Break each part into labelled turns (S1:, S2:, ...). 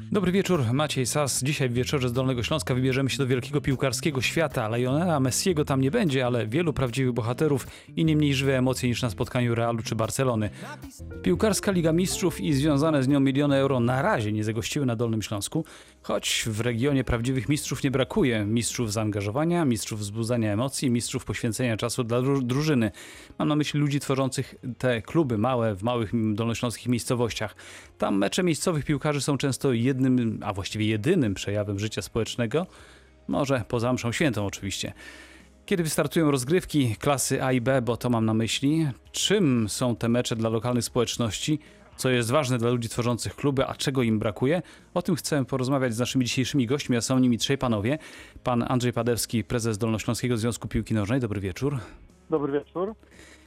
S1: Dobry wieczór, Maciej Sas. Dzisiaj w wieczorze z Dolnego Śląska wybierzemy się do wielkiego piłkarskiego świata. Lionela Messiego tam nie będzie, ale wielu prawdziwych bohaterów i nie mniej żywe emocje niż na spotkaniu Realu czy Barcelony. Piłkarska Liga Mistrzów i związane z nią miliony euro na razie nie zagościły na Dolnym Śląsku, choć w regionie prawdziwych mistrzów nie brakuje. Mistrzów zaangażowania, mistrzów wzbudzania emocji, mistrzów poświęcenia czasu dla dru- drużyny. Mam na myśli ludzi tworzących te kluby małe w małych dolnośląskich miejscowościach. Tam mecze miejscowych piłkarzy są często jednym, a właściwie jedynym przejawem życia społecznego. Może poza mszą świętą oczywiście. Kiedy wystartują rozgrywki klasy A i B, bo to mam na myśli, czym są te mecze dla lokalnych społeczności, co jest ważne dla ludzi tworzących kluby, a czego im brakuje? O tym chcę porozmawiać z naszymi dzisiejszymi gośćmi, a są nimi trzej panowie. Pan Andrzej Padewski, prezes Dolnośląskiego Związku Piłki Nożnej. Dobry wieczór.
S2: Dobry wieczór.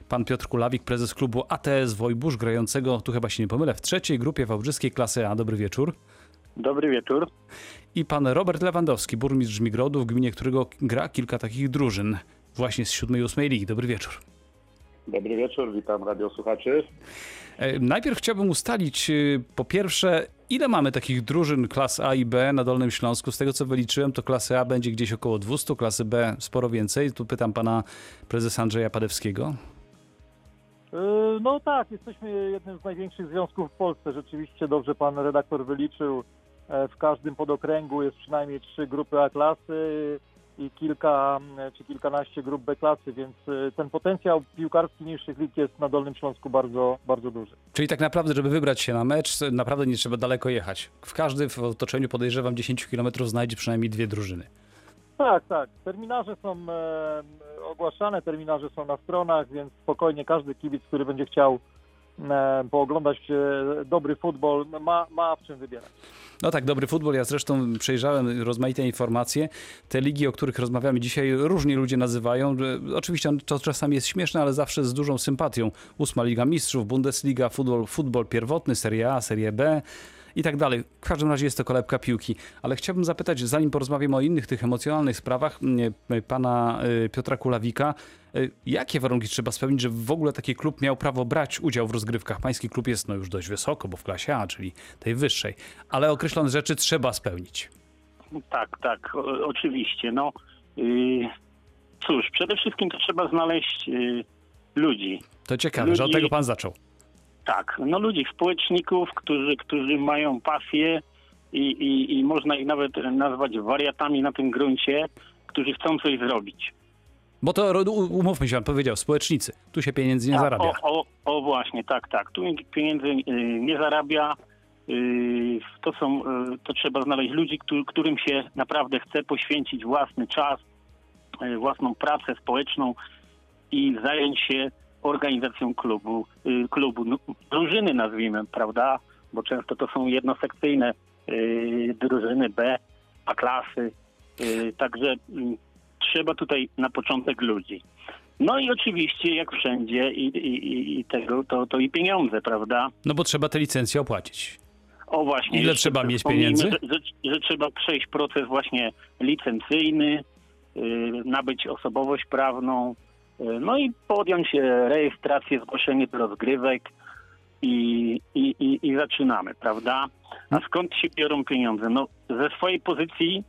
S1: Pan Piotr Kulawik, prezes klubu ATS Wojbusz, grającego, tu chyba się nie pomylę, w trzeciej grupie wałbrzyskiej klasy A. Dobry wieczór.
S2: Dobry wieczór.
S1: I pan Robert Lewandowski, burmistrz Migrodu, w gminie którego gra kilka takich drużyn, właśnie z siódmej i ósmej ligi. Dobry wieczór.
S3: Dobry wieczór, witam radiosłuchaczy.
S1: E, Najpierw chciałbym ustalić, y, po pierwsze, ile mamy takich drużyn klas A i B na Dolnym Śląsku? Z tego co wyliczyłem, to klasy A będzie gdzieś około 200, klasy B sporo więcej. Tu pytam pana prezesa Andrzeja Padewskiego.
S2: Yy, No tak, jesteśmy jednym z największych związków w Polsce. Rzeczywiście dobrze pan redaktor wyliczył. E, W każdym podokręgu jest przynajmniej trzy grupy A klasy i kilka czy kilkanaście grup B klasy, więc e, ten potencjał piłkarski niższych lig jest na Dolnym Śląsku bardzo, bardzo duży.
S1: Czyli tak naprawdę, żeby wybrać się na mecz, naprawdę nie trzeba daleko jechać. W każdym w otoczeniu podejrzewam 10 km znajdzie przynajmniej dwie drużyny.
S2: Tak, tak. Terminarze są e, ogłaszane, terminarze są na stronach, więc spokojnie każdy kibic, który będzie chciał pooglądać e, dobry futbol, ma, ma w czym wybierać.
S1: No tak, dobry futbol. Ja zresztą przejrzałem rozmaite informacje. Te ligi, o których rozmawiamy dzisiaj, różni ludzie nazywają. E, Oczywiście to czasami jest śmieszne, ale zawsze z dużą sympatią. Ósma Liga Mistrzów, Bundesliga, futbol, futbol pierwotny, Serie A, Serie B i tak dalej. W każdym razie jest to kolebka piłki. Ale chciałbym zapytać, zanim porozmawiamy o innych tych emocjonalnych sprawach, m, pana y, Piotra Kulawika, y, jakie warunki trzeba spełnić, żeby w ogóle taki klub miał prawo brać udział w rozgrywkach? Pański klub jest no już dość wysoko, bo w klasie A, czyli tej wyższej, ale określone rzeczy trzeba spełnić.
S4: Tak, tak, o, oczywiście. No, yy, cóż, przede wszystkim to trzeba znaleźć yy, ludzi.
S1: To ciekawe, że od
S4: Ludzi-
S1: tego pan zaczął.
S4: Tak, no ludzi, społeczników, którzy, którzy mają pasję i, i, i można ich nawet nazwać wariatami na tym gruncie, którzy chcą coś zrobić.
S1: Bo to, umówmy się, pan powiedział, społecznicy. Tu się pieniędzy nie
S4: Tak,
S1: zarabia.
S4: O, o, o właśnie, tak, tak. Tu pieniędzy yy, nie zarabia. Yy, To są, yy, to trzeba znaleźć ludzi, któ- którym się naprawdę chce poświęcić własny czas, własną pracę społeczną i zająć się organizacją klubu, yy, klubu no, drużyny nazwijmy, prawda? Bo często to są jednosekcyjne yy, drużyny B, A klasy. Yy, Także trzeba tutaj na początek ludzi. No i oczywiście, jak wszędzie, i, i, i- tego, to, to i pieniądze, prawda?
S1: No bo trzeba te licencje opłacić.
S4: O właśnie.
S1: Ile trzeba mieć pieniędzy?
S4: Że, że, że trzeba przejść proces właśnie licencyjny, yy, nabyć osobowość prawną, no i podjąć e, rejestrację, zgłoszenie do rozgrywek i, i, i, i zaczynamy, prawda? A skąd się biorą pieniądze? No ze swojej pozycji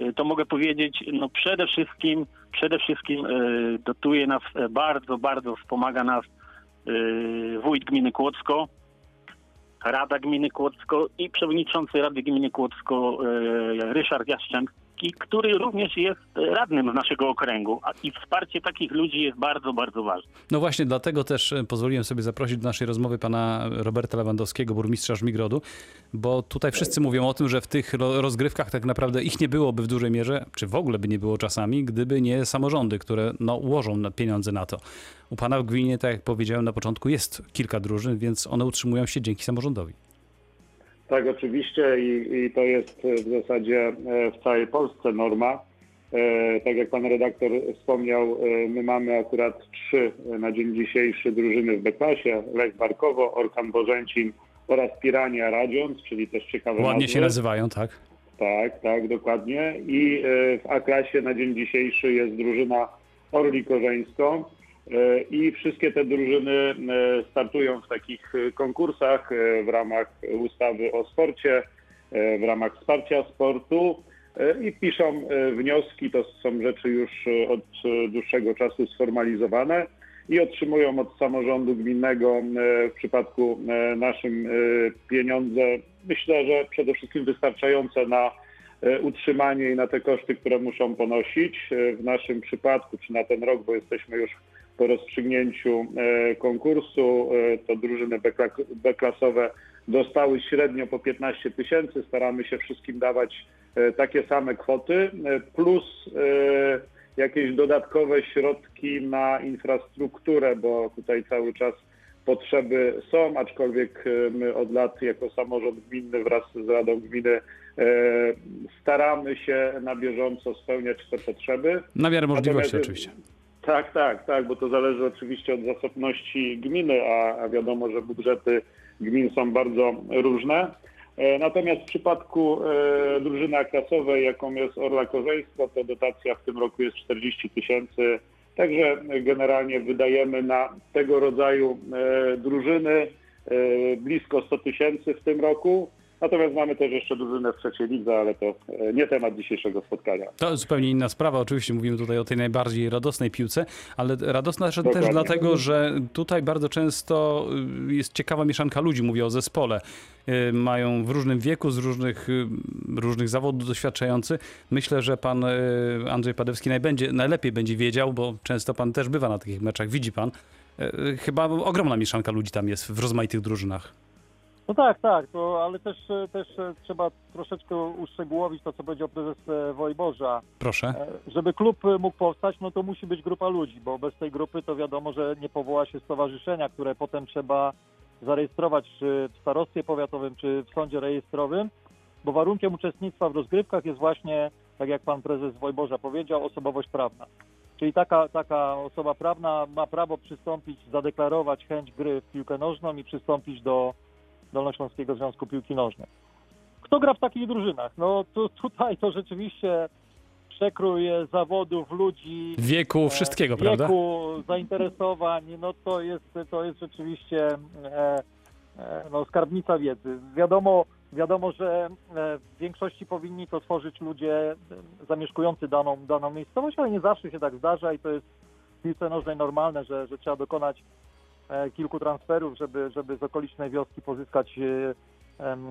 S4: y, to mogę powiedzieć, no przede wszystkim, przede wszystkim y, dotuje nas e, bardzo, bardzo wspomaga nas wójt gminy Kłodzko, Rada Gminy Kłodzko i przewodniczący Rady Gminy Kłodzko Ryszard Jaszczębski, który również jest radnym z naszego okręgu. I wsparcie takich ludzi jest bardzo, bardzo ważne.
S1: No właśnie dlatego też e, pozwoliłem sobie zaprosić do naszej rozmowy pana Roberta Lewandowskiego, burmistrza Żmigrodu, bo tutaj wszyscy mówią o tym, że w tych ro- rozgrywkach tak naprawdę ich nie byłoby w dużej mierze, czy w ogóle by nie było czasami, gdyby nie samorządy, które no, ułożą na pieniądze na to. U pana w gminie, tak jak powiedziałem na początku, jest kilka drużyn, więc one utrzymują się dzięki samorządowi.
S3: Tak, oczywiście i, i to jest e, w zasadzie e, w całej Polsce norma. E, Tak jak pan redaktor wspomniał, my mamy akurat trzy na dzień dzisiejszy drużyny w B-klasie. Lech Barkowo, Orkan Bożęcin oraz Pirania Radziąc, czyli też ciekawe
S1: Ładnie się
S3: nazwy.
S1: nazywają, tak?
S3: Tak, tak, dokładnie. I w A-klasie na dzień dzisiejszy jest drużyna Orli Korzeńską. E, I wszystkie te drużyny e, startują w takich e, konkursach w ramach ustawy o sporcie. w ramach wsparcia sportu i piszą wnioski. To są rzeczy już od dłuższego czasu sformalizowane i otrzymują od samorządu gminnego w przypadku naszym pieniądze. Myślę, że przede wszystkim wystarczające na utrzymanie i na te koszty, które muszą ponosić. W naszym przypadku, czy na ten rok, bo jesteśmy już po rozstrzygnięciu e, konkursu, e, to drużyny beklasowe dostały średnio po 15 tysięcy. Staramy się wszystkim dawać e, takie same kwoty, plus jakieś dodatkowe środki na infrastrukturę, bo tutaj cały czas potrzeby są, aczkolwiek my od lat jako samorząd gminny wraz z Radą Gminy staramy się na bieżąco spełniać te potrzeby.
S1: Na miarę możliwości
S3: Natomiast-
S1: oczywiście.
S3: Tak, tak, tak, bo to zależy oczywiście od zasobności gminy, a, a wiadomo, że budżety gmin są bardzo różne. E, Natomiast w przypadku e, drużyny klasowej, jaką jest Orla Korzejsko, to dotacja w tym roku jest 40 tysięcy. Także generalnie wydajemy na tego rodzaju e, drużyny blisko 100 tysięcy w tym roku. Natomiast mamy też jeszcze drużynę w trzeciej lidze, ale to e, nie temat dzisiejszego spotkania.
S1: To zupełnie inna sprawa. Oczywiście mówimy tutaj o tej najbardziej radosnej piłce, ale radosna też
S3: Dokładnie.
S1: dlatego, że tutaj bardzo często y, jest ciekawa mieszanka ludzi, mówię o zespole. Y, Mają w różnym wieku, z różnych, y, różnych zawodów doświadczający. Myślę, że pan Andrzej Padewski najbędzie, najlepiej będzie wiedział, bo często pan też bywa na takich meczach, widzi pan. Chyba ogromna mieszanka ludzi tam jest w rozmaitych drużynach.
S2: No tak, tak, to, ale też, też trzeba troszeczkę uszczegółowić to, co powiedział prezes e, Wojborza.
S1: Proszę.
S2: E, Żeby klub mógł powstać, no to musi być grupa ludzi, bo bez tej grupy to wiadomo, że nie powoła się stowarzyszenia, które potem trzeba zarejestrować czy w starostwie powiatowym, czy w sądzie rejestrowym, bo warunkiem uczestnictwa w rozgrywkach jest właśnie, tak jak pan prezes Wojborza powiedział, osobowość prawna. Czyli taka, taka osoba prawna ma prawo przystąpić, zadeklarować chęć gry w piłkę nożną i przystąpić do Dolnośląskiego Związku Piłki Nożnej. Kto gra w takich drużynach? No to tutaj to rzeczywiście przekrój e, zawodów, ludzi,
S1: Wieku, wszystkiego,
S2: e,
S1: prawda?
S2: wieku, zainteresowań, no to jest, to jest rzeczywiście e, e, no, skarbnica wiedzy. Wiadomo, wiadomo, że e, w większości powinni to tworzyć ludzie zamieszkujący daną, daną miejscowość, ale nie zawsze się tak zdarza i to jest w piłce nożnej normalne, że, że trzeba dokonać kilku transferów, żeby, żeby z okolicznej wioski pozyskać e,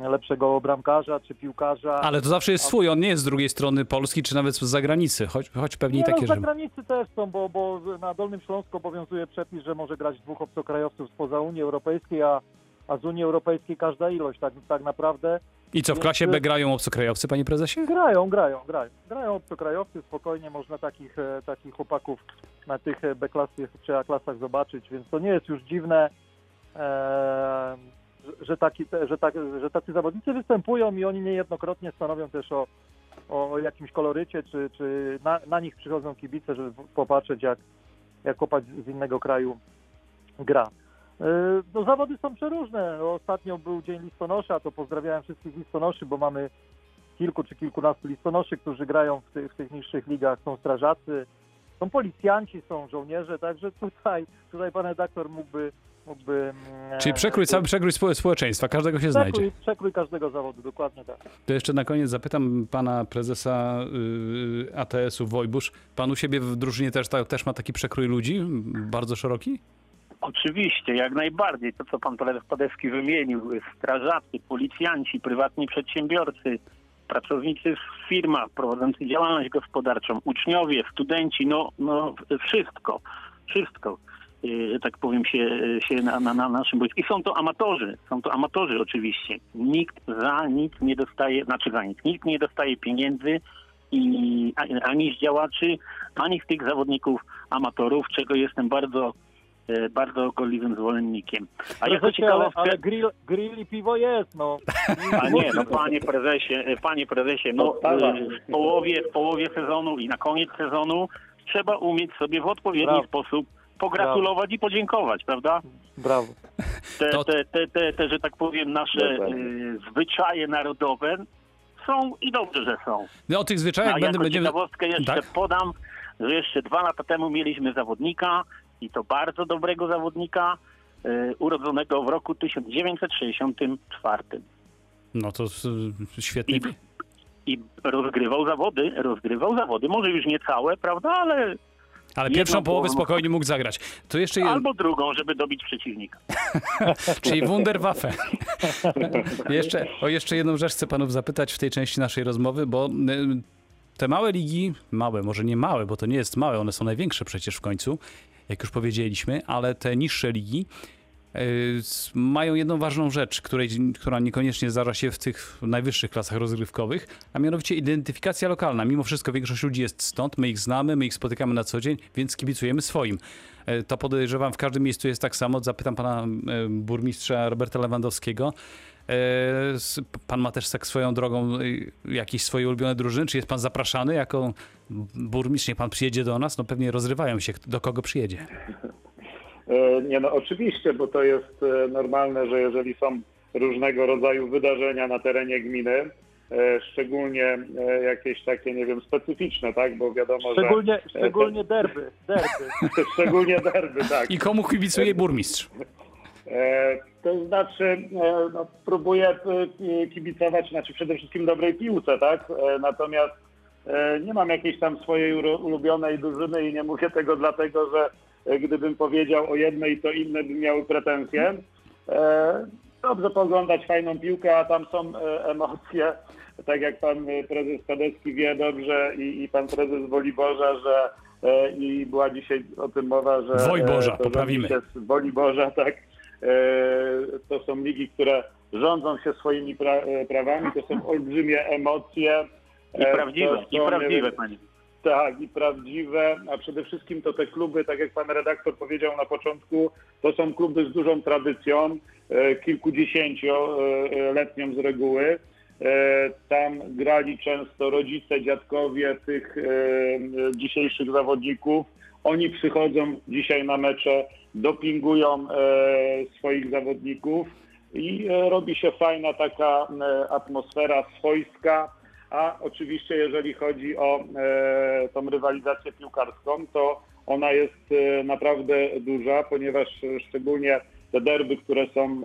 S2: lepszego bramkarza czy piłkarza.
S1: Ale to zawsze jest swój, on nie jest z drugiej strony Polski, czy nawet z zagranicy, choć, choć pewnie i
S2: Nie,
S1: takie,
S2: no,
S1: że...
S2: zagranicy też są, bo, bo na Dolnym Śląsku obowiązuje przepis, że może grać dwóch obcokrajowców spoza Unii Europejskiej, a, a z Unii Europejskiej każda ilość. Tak, tak naprawdę
S1: I co, w klasie B grają obcokrajowcy, panie prezesie?
S2: grają, grają, grają. Grają obcokrajowcy, spokojnie można takich, e, takich chłopaków na tych e, B-klasach czy A-klasach zobaczyć, więc to nie jest już dziwne, e, że- taki, że, tak, że tacy zawodnicy występują i oni niejednokrotnie stanowią też o, o jakimś kolorycie, czy, czy na, na nich przychodzą kibice, żeby popatrzeć, jak, jak chłopak z innego kraju gra. E, No, zawody są przeróżne. Ostatnio był Dzień Listonosza, to pozdrawiałem wszystkich listonoszy, bo mamy kilku czy kilkunastu listonoszy, którzy grają w w tych niższych ligach. Są strażacy, są policjanci, są żołnierze, także tutaj, tutaj pan redaktor mógłby... mógłby mm,
S1: Czyli przekrój, cały przekrój spo- społeczeństwa, każdego się znajdzie.
S2: przekrój, przekrój każdego zawodu, dokładnie tak.
S1: To jeszcze na koniec zapytam pana prezesa y, ATS-u Wojbusz. Pan u siebie w drużynie też, ta, też ma taki przekrój ludzi? Bardzo szeroki?
S4: Oczywiście, jak najbardziej. To, co pan prezes Padewski wymienił, strażacy, policjanci, prywatni przedsiębiorcy, pracownicy w firmach prowadzący działalność gospodarczą, uczniowie, studenci, no, no wszystko, wszystko, że tak powiem, się, się na, na, na naszym boisku. I są to amatorzy, są to amatorzy oczywiście. Nikt za nic nie dostaje, znaczy za nic, nikt nie dostaje pieniędzy i ani- z działaczy, ani z tych zawodników amatorów, czego jestem bardzo bardzo gorliwym zwolennikiem. A
S2: Prezesie, ale,
S4: ciekawostkę...
S2: ale grill, grill i piwo jest, no.
S4: A nie, no panie prezesie, e, panie prezesie, no e, w połowie, w połowie sezonu i na koniec sezonu trzeba umieć sobie w odpowiedni
S2: Brawo.
S4: sposób pogratulować i podziękować, prawda?
S2: Brawo.
S4: Te,
S1: To-
S4: te, te, te, te że tak powiem, nasze e, zwyczaje narodowe są i dobrze, że są.
S1: No, o tych zwyczajach
S4: A
S1: będę,
S4: jako
S1: będziemy...
S4: ciekawostkę jeszcze
S1: Tak?
S4: podam, że jeszcze dwa lata temu mieliśmy zawodnika i to bardzo dobrego zawodnika, e, urodzonego w roku 1964.
S1: No to s- świetny.
S4: I, I rozgrywał zawody, rozgrywał zawody. Może już nie całe, prawda, ale
S1: Ale pierwszą połowę spokojnie mógł zagrać. To jeszcze jeden,
S4: albo drugą, żeby dobić przeciwnika.
S1: czyli Wunderwaffe. jeszcze, o jeszcze jedną rzecz chcę panów zapytać w tej części naszej rozmowy, bo y, te małe ligi, małe, może nie małe, bo to nie jest małe, one są największe przecież w końcu, jak już powiedzieliśmy, ale te niższe ligi s- mają jedną ważną rzecz, której, która niekoniecznie zdarza się w tych najwyższych klasach rozgrywkowych, a mianowicie identyfikacja lokalna. Mimo wszystko większość ludzi jest stąd, my ich znamy, my ich spotykamy na co dzień, więc kibicujemy swoim. E, To podejrzewam w każdym miejscu jest tak samo. Zapytam pana e, burmistrza Roberta Lewandowskiego. E, Pan ma też tak swoją drogą e, jakieś swoje ulubione drużyny? Czy jest pan zapraszany jako burmistrz? Niech pan przyjedzie do nas? No pewnie rozrywają się, do kogo przyjedzie.
S3: E, Nie no, oczywiście, bo to jest e, normalne, że jeżeli są różnego rodzaju wydarzenia na terenie gminy, szczególnie jakieś takie, nie wiem, specyficzne, tak, bo wiadomo,
S2: Szczególnie, szczególnie derby, derby.
S3: że szczególnie derby, tak.
S1: I komu kibicuje burmistrz?
S3: E, To znaczy, e, no, próbuję e, kibicować, znaczy przede wszystkim dobrej piłce, tak? Natomiast nie mam jakiejś tam swojej ulubionej drużyny i nie mówię tego dlatego, że gdybym powiedział o jednej, to inne by miały pretensje. Dobrze poglądać fajną piłkę, a tam są emocje. Tak jak pan prezes Padecki wie dobrze i, i pan prezes Woliborza, że i była dzisiaj o tym mowa, że
S1: Wojborza,
S3: to
S1: poprawimy.
S3: z Woliborza, tak. E, To są ligi, które rządzą się swoimi pra, e, prawami, to są olbrzymie emocje.
S4: I
S3: E,
S4: prawdziwe,
S3: to
S4: i prawdziwe, panie.
S3: tak, i prawdziwe, a przede wszystkim to te kluby, tak jak pan redaktor powiedział na początku, to są kluby z dużą tradycją, kilkudziesięcioletnią z reguły. Tam grali często rodzice, dziadkowie tych dzisiejszych zawodników. Oni przychodzą dzisiaj na mecze, dopingują e, swoich zawodników i e, robi się fajna taka e, atmosfera swojska. A oczywiście, jeżeli chodzi o tą rywalizację piłkarską, to ona jest naprawdę duża, ponieważ szczególnie te derby, które są,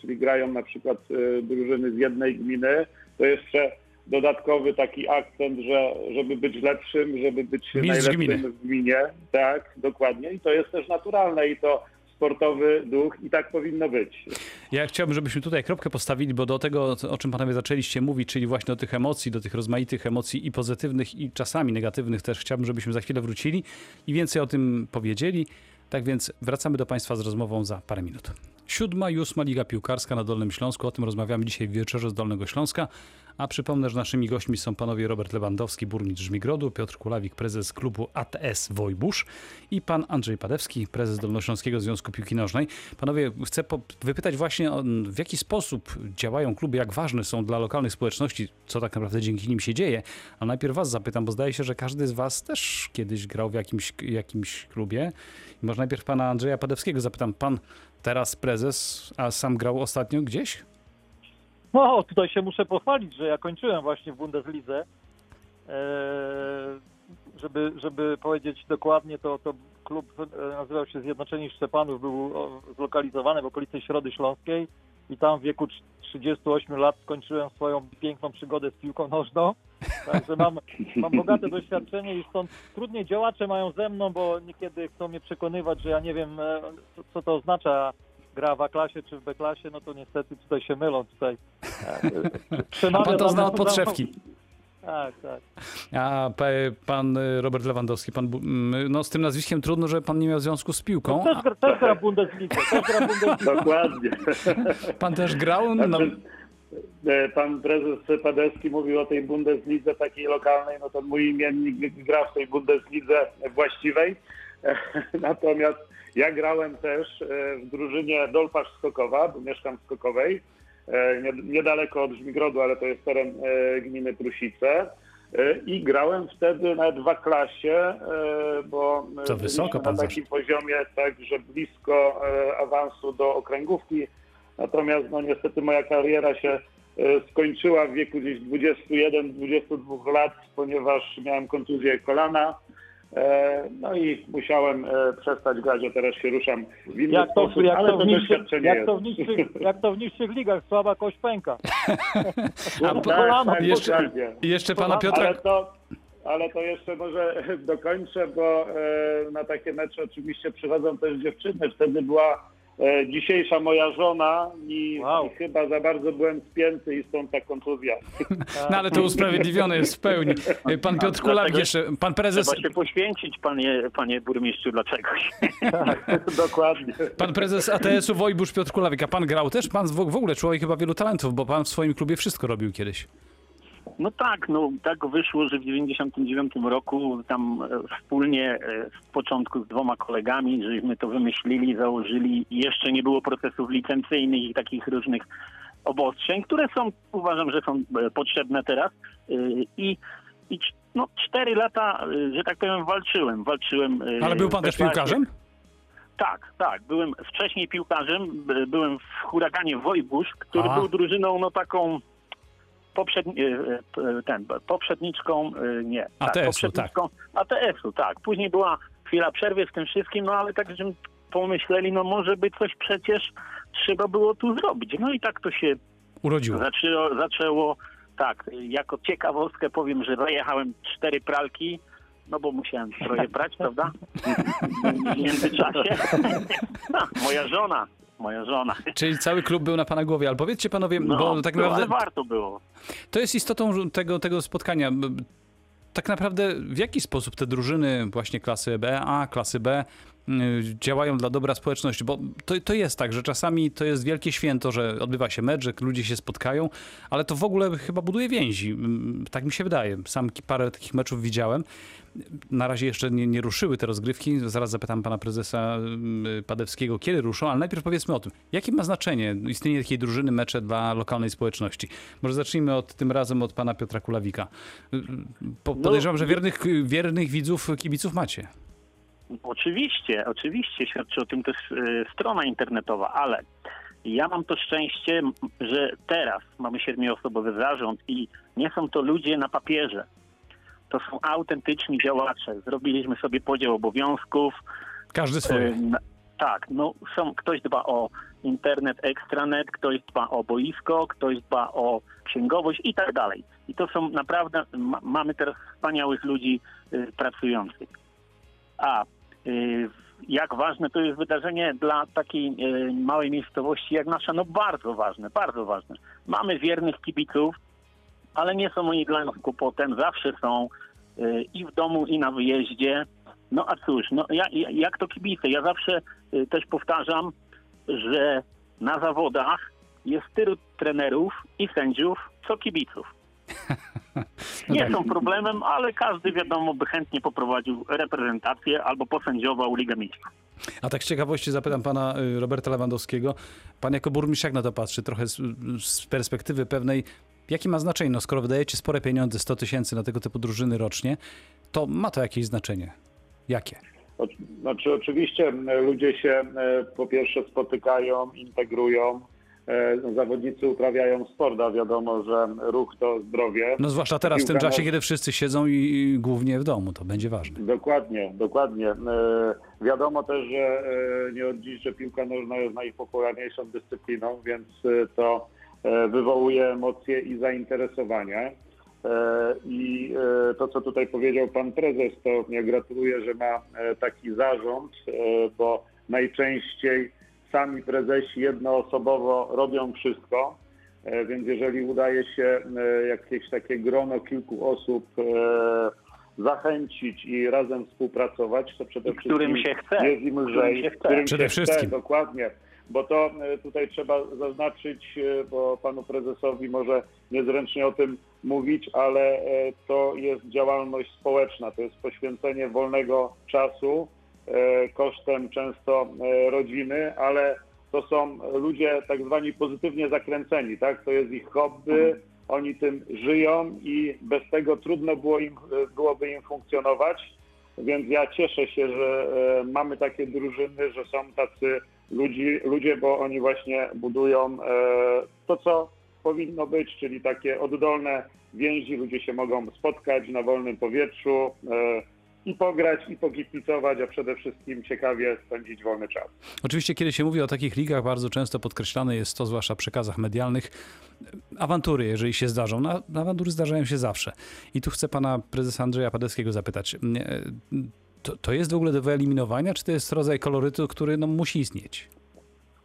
S3: czyli grają na przykład drużyny z jednej gminy, to jeszcze dodatkowy taki akcent, że żeby być lepszym, żeby być
S1: Mistrz
S3: najlepszym
S1: gminy.
S3: w gminie. Tak, dokładnie. I to jest też naturalne i to sportowy duch i tak powinno być.
S1: Ja chciałbym, żebyśmy tutaj kropkę postawili, bo do tego, o czym panowie zaczęliście mówić, czyli właśnie do tych emocji, do tych rozmaitych emocji i pozytywnych, i czasami negatywnych też chciałbym, żebyśmy za chwilę wrócili i więcej o tym powiedzieli. Tak więc wracamy do Państwa z rozmową za parę minut. Siódma i ósma Liga Piłkarska na Dolnym Śląsku. O tym rozmawiamy dzisiaj w wieczorze z Dolnego Śląska. A przypomnę, że naszymi gośćmi są panowie Robert Lewandowski, burmistrz Żmigrodu, Piotr Kulawik, prezes klubu ATS Wojbusz i pan Andrzej Padewski, prezes Dolnośląskiego Związku Piłki Nożnej. Panowie, chcę wypytać właśnie, w jaki sposób działają kluby, jak ważne są dla lokalnych społeczności, co tak naprawdę dzięki nim się dzieje. A najpierw was zapytam, bo zdaje się, że każdy z was też kiedyś grał w jakimś, jakimś klubie. I może najpierw pana Andrzeja Padewskiego zapytam. Pan teraz prezes, a sam grał ostatnio gdzieś?
S2: No, tutaj się muszę pochwalić, że ja kończyłem właśnie w Bundeslidze. Eee, żeby, żeby powiedzieć dokładnie, to, to klub e, nazywał się Zjednoczeni Szczepanów, był zlokalizowany w okolicy Środy Śląskiej i tam w wieku trz- 38 lat skończyłem swoją piękną przygodę z piłką nożną. Także mam, mam bogate doświadczenie i stąd trudniej działacze mają ze mną, bo niekiedy chcą mnie przekonywać, że ja nie wiem, e, co to oznacza gra w A-klasie czy w B-klasie, no to niestety tutaj się mylą. Tutaj
S1: A pan to
S2: na-
S1: zna od podszewki.
S2: Tak, tak.
S1: A pan y, Robert Lewandowski, pan, mm, no z tym nazwiskiem trudno, że pan nie miał związku z piłką.
S2: Też, gra- też gra Bundesliga, też gra Bundesliga.
S3: Dokładnie.
S1: Pan też grał? No,
S3: e, Pan prezes Padecki mówił o tej Bundeslidze takiej lokalnej, no to mój imiennik gra w tej Bundeslidze właściwej. Natomiast ja grałem też e, w drużynie Dolpasz Skokowa, bo mieszkam w Skokowej, e, nie- niedaleko od Żmigrodu, ale to jest teren e, gminy Prusice. I grałem wtedy nawet w klasie, bo
S1: To wysoko pan
S3: na takim poziomie, tak, że blisko awansu do okręgówki. Natomiast no niestety moja kariera się skończyła w wieku gdzieś 21-22 lat, ponieważ miałem kontuzję kolana. E, No i musiałem e, przestać grać, a teraz się ruszam w inny
S2: Jak to,
S3: sposób,
S2: jak,
S3: ale
S2: to
S3: to
S2: w niższych,
S3: doświadczenie
S2: jak,
S3: jest.
S2: to w niższych, jak to w niższych ligach, słaba kość pęka.
S1: A po-
S2: kolano,
S3: tak,
S1: jeszcze-
S3: dokładnie.
S1: I jeszcze pana Piotra...
S3: Ale to, ale to jeszcze może dokończę, bo e, na takie mecze oczywiście przychodzą też dziewczyny. Wtedy była e, dzisiejsza moja żona i,
S2: Wow.
S3: i chyba za bardzo byłem spięty i stąd ta kontuzja.
S1: No ale to usprawiedliwione jest w pełni. Pan Piotr Kulawik
S4: Dlatego
S1: jeszcze, pan prezes,
S4: Trzeba się poświęcić, panie, panie burmistrzu, dla czegoś.
S3: Dokładnie.
S1: pan prezes ATS-u Wojbusz Piotr Kulawik, a pan grał też? Pan w w ogóle człowiek chyba wielu talentów, bo pan w swoim klubie wszystko robił kiedyś.
S4: No tak, no tak wyszło, że w 99 roku tam e, wspólnie e, z początku z dwoma kolegami, żeśmy to wymyślili, założyli jeszcze nie było procesów licencyjnych i takich różnych obostrzeń, które są, uważam, że są e, potrzebne teraz. I, i no, cztery lata, że tak powiem, walczyłem. walczyłem
S1: Ale był pan
S4: w
S1: też piłkarzem?
S4: Tak, tak. Byłem wcześniej piłkarzem, byłem w huraganie Wojbusz, który
S1: A.
S4: był drużyną no taką poprzedni, e, e, ten, poprzedniczką, e, nie.
S1: ATS-u,
S4: poprzedniczką ATS-u, tak. Później była chwila przerwy w tym wszystkim, no ale tak, że pomyśleli, no może by coś przecież trzeba było tu zrobić. No i tak to się
S1: Urodziło.
S4: zaczęło, zaczęło tak, jako ciekawostkę powiem, że zajechałem cztery pralki, no bo musiałem trochę prać, prawda? W międzyczasie. moja żona, moja żona.
S1: Czyli cały klub był na pana głowie. Ale powiedzcie panowie,
S4: No,
S1: bo tak
S4: no, ale
S1: naprawdę
S4: warto było.
S1: to jest istotą tego, tego spotkania. Tak naprawdę w jaki sposób te drużyny właśnie klasy B, A, klasy B działają dla dobra społeczności? Bo to, to jest tak, że czasami to jest wielkie święto, że odbywa się mecz, że ludzie się spotkają, ale to w ogóle chyba buduje więzi. Tak mi się wydaje. Sam parę takich meczów widziałem. Na razie jeszcze nie, nie ruszyły te rozgrywki. Zaraz zapytam pana prezesa y, Padewskiego, kiedy ruszą, ale najpierw powiedzmy o tym, jakie ma znaczenie istnienie takiej drużyny, mecze dla lokalnej społeczności. Może zacznijmy od tym razem od pana Piotra Kulawika. Y, Po, podejrzewam, że wiernych, wiernych widzów, kibiców macie.
S4: Oczywiście, oczywiście świadczy o tym też strona internetowa, ale ja mam to szczęście, że teraz mamy siedmioosobowy zarząd i nie są to ludzie na papierze. To są autentyczni działacze. Zrobiliśmy sobie podział obowiązków.
S1: Każdy swoje.
S4: Tak, no są, ktoś dba o internet, extranet, ktoś dba o boisko, ktoś dba o księgowość i tak dalej. I to są naprawdę, ma, mamy teraz wspaniałych ludzi y, pracujących. A y, jak ważne to jest wydarzenie dla takiej y, małej miejscowości jak nasza? No bardzo ważne, bardzo ważne. Mamy wiernych kibiców, ale nie są oni dla nas kłopotem, zawsze są i w domu, i na wyjeździe. No a cóż, no ja, ja, jak to kibice? Ja zawsze y, też powtarzam, że na zawodach jest tylu trenerów i sędziów, co kibiców. Nie
S1: tak.
S4: są problemem, ale każdy wiadomo by chętnie poprowadził reprezentację albo posędziował Ligę Mistrzów.
S1: A tak z ciekawości zapytam pana y, Roberta Lewandowskiego. Pan jako burmistrz jak na to patrzy? Trochę z, z perspektywy pewnej, jakie ma znaczenie? No skoro wydajecie spore pieniądze, 100 tysięcy na tego typu drużyny rocznie, to ma to jakieś znaczenie. Jakie?
S3: Znaczy oczywiście m, ludzie się e, po pierwsze spotykają, integrują. E, no, Zawodnicy uprawiają sport, a wiadomo, że ruch to zdrowie.
S1: No zwłaszcza teraz w tym czasie, kiedy wszyscy siedzą i, głównie w domu, to będzie ważne.
S3: Dokładnie, dokładnie. E, Wiadomo też, że e, nie od dziś, że piłka nożna jest najpopularniejszą dyscypliną, więc e, to e, wywołuje emocje i zainteresowanie. E, I e, to, co tutaj powiedział pan prezes, to ja gratuluję, że ma e, taki zarząd, e, bo najczęściej sami prezesi jednoosobowo robią wszystko. E, Więc jeżeli udaje się e, jakieś takie grono kilku osób e, zachęcić i razem współpracować, to przede wszystkim
S4: Którym się chce,
S3: jest im
S4: którym
S3: lżej.
S4: się chce.
S3: którym
S1: Przede
S3: się
S1: wszystkim.
S3: Chce, dokładnie. Bo to e, tutaj trzeba zaznaczyć, e, bo panu prezesowi może niezręcznie o tym mówić, ale e, to jest działalność społeczna, to jest poświęcenie wolnego czasu kosztem często rodziny, ale to są ludzie tak zwani pozytywnie zakręceni, tak? To jest ich hobby, oni tym żyją i bez tego trudno było im, byłoby im funkcjonować. Więc ja cieszę się, że mamy takie drużyny, że są tacy ludzi, ludzie, bo oni właśnie budują e, to, co powinno być, czyli takie oddolne więzi, ludzie się mogą spotkać na wolnym powietrzu, e, i pograć, i pokipicować, a przede wszystkim ciekawie spędzić wolny czas.
S1: Oczywiście, kiedy się mówi o takich ligach, bardzo często podkreślane jest to, zwłaszcza w przekazach medialnych, awantury, jeżeli się zdarzą. No, awantury zdarzają się zawsze. I tu chcę pana prezesa Andrzeja Padeckiego zapytać. To, to jest w ogóle do wyeliminowania, czy to jest rodzaj kolorytu, który no, musi istnieć?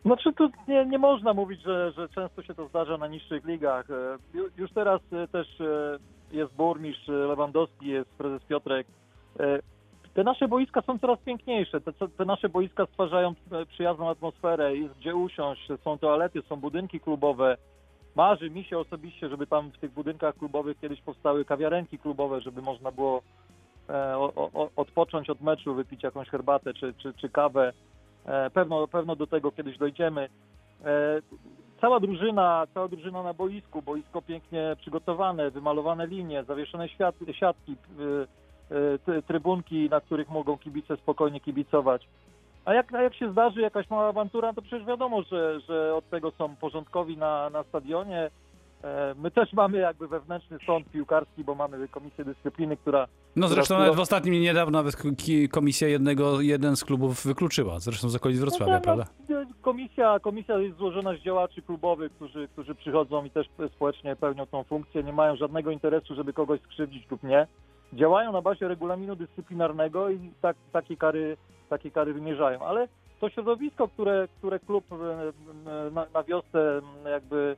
S2: Znaczy tu nie, nie można mówić, że, że często się to zdarza na niższych ligach. E, ju- Już teraz e, też e, jest burmistrz Lewandowski, jest prezes Piotrek. Te nasze boiska są coraz piękniejsze. Te, te nasze boiska stwarzają przyjazną atmosferę, jest gdzie usiąść, są toalety, są budynki klubowe. Marzy mi się osobiście, żeby tam w tych budynkach klubowych kiedyś powstały kawiarenki klubowe, żeby można było odpocząć od meczu, wypić jakąś herbatę czy, czy, czy kawę. E, Pewno, pewno do tego kiedyś dojdziemy. E, Cała drużyna, cała drużyna na boisku, boisko pięknie przygotowane, wymalowane linie, zawieszone siatki, trybunki, na których mogą kibice spokojnie kibicować. A jak, a jak się zdarzy jakaś mała awantura, to przecież wiadomo, że, że od tego są porządkowi na, na stadionie. E, My też mamy jakby wewnętrzny sąd piłkarski, bo mamy komisję dyscypliny, która
S1: No zresztą
S2: Która-
S1: w ostatnim niedawno nawet komisja jednego, jeden z klubów wykluczyła, zresztą z okolic Wrocławia,
S2: No, no,
S1: prawda?
S2: no, Komisja, komisja jest złożona z działaczy klubowych, którzy, którzy przychodzą i też społecznie pełnią tą funkcję. Nie mają żadnego interesu, żeby kogoś skrzywdzić lub nie. Działają na bazie regulaminu dyscyplinarnego i tak, takie, kary, takie kary wymierzają. Ale to środowisko, które, które klub e, e, na, na wiosce jakby